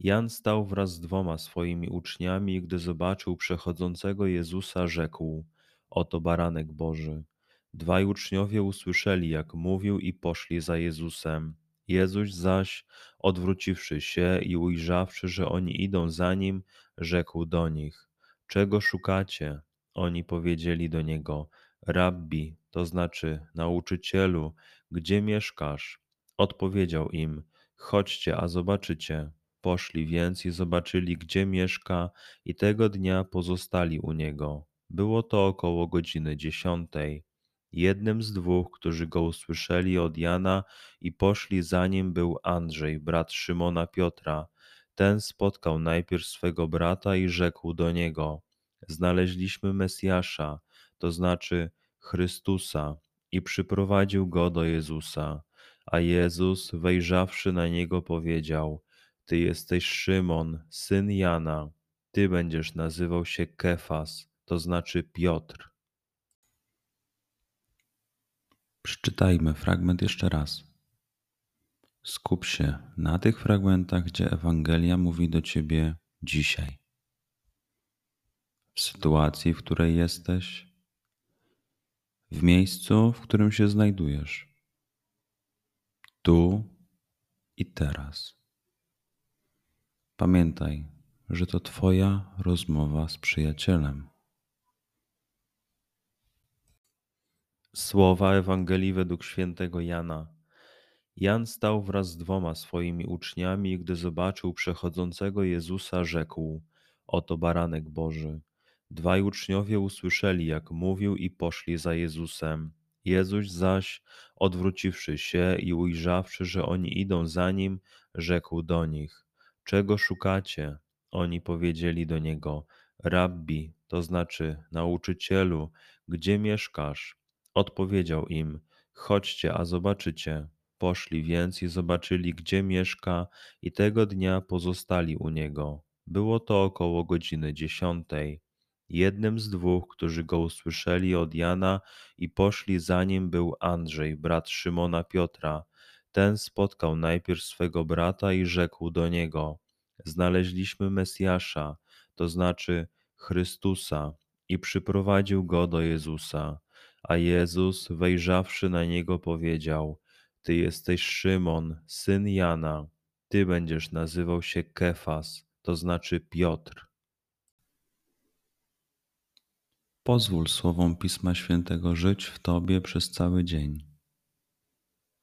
Jan stał wraz z dwoma swoimi uczniami i gdy zobaczył przechodzącego Jezusa, rzekł: Oto baranek Boży. Dwaj uczniowie usłyszeli, jak mówił, i poszli za Jezusem. Jezus zaś, odwróciwszy się i ujrzawszy, że oni idą za nim, rzekł do nich: Czego szukacie? Oni powiedzieli do niego: Rabbi, to znaczy nauczycielu, gdzie mieszkasz? Odpowiedział im: Chodźcie, a zobaczycie. Poszli więc i zobaczyli, gdzie mieszka, i tego dnia pozostali u niego. Było to około godziny dziesiątej. Jednym z dwóch, którzy go usłyszeli od Jana i poszli za nim, był Andrzej, brat Szymona Piotra. Ten spotkał najpierw swego brata i rzekł do niego: Znaleźliśmy Mesjasza, to znaczy Chrystusa, i przyprowadził go do Jezusa. A Jezus, wejrzawszy na niego, powiedział: ty jesteś Szymon, syn Jana. Ty będziesz nazywał się Kefas, to znaczy Piotr. Przeczytajmy fragment jeszcze raz. Skup się na tych fragmentach, gdzie Ewangelia mówi do ciebie dzisiaj. W sytuacji, w której jesteś, w miejscu, w którym się znajdujesz, tu i teraz. Pamiętaj, że to Twoja rozmowa z przyjacielem. Słowa Ewangelii według świętego Jana. Jan stał wraz z dwoma swoimi uczniami gdy zobaczył przechodzącego Jezusa, rzekł: Oto baranek Boży. Dwaj uczniowie usłyszeli, jak mówił, i poszli za Jezusem. Jezus zaś, odwróciwszy się i ujrzawszy, że oni idą za nim, rzekł do nich: Czego szukacie? Oni powiedzieli do niego: Rabbi, to znaczy nauczycielu, gdzie mieszkasz? Odpowiedział im: Chodźcie, a zobaczycie. Poszli więc i zobaczyli, gdzie mieszka, i tego dnia pozostali u niego. Było to około godziny dziesiątej. Jednym z dwóch, którzy go usłyszeli od Jana i poszli za nim, był Andrzej, brat Szymona Piotra. Ten spotkał najpierw swego brata i rzekł do niego: Znaleźliśmy Mesjasza, to znaczy Chrystusa, i przyprowadził go do Jezusa. A Jezus, wejrzawszy na niego, powiedział: Ty jesteś Szymon, syn Jana, ty będziesz nazywał się Kefas, to znaczy Piotr. Pozwól słowom Pisma Świętego żyć w Tobie przez cały dzień.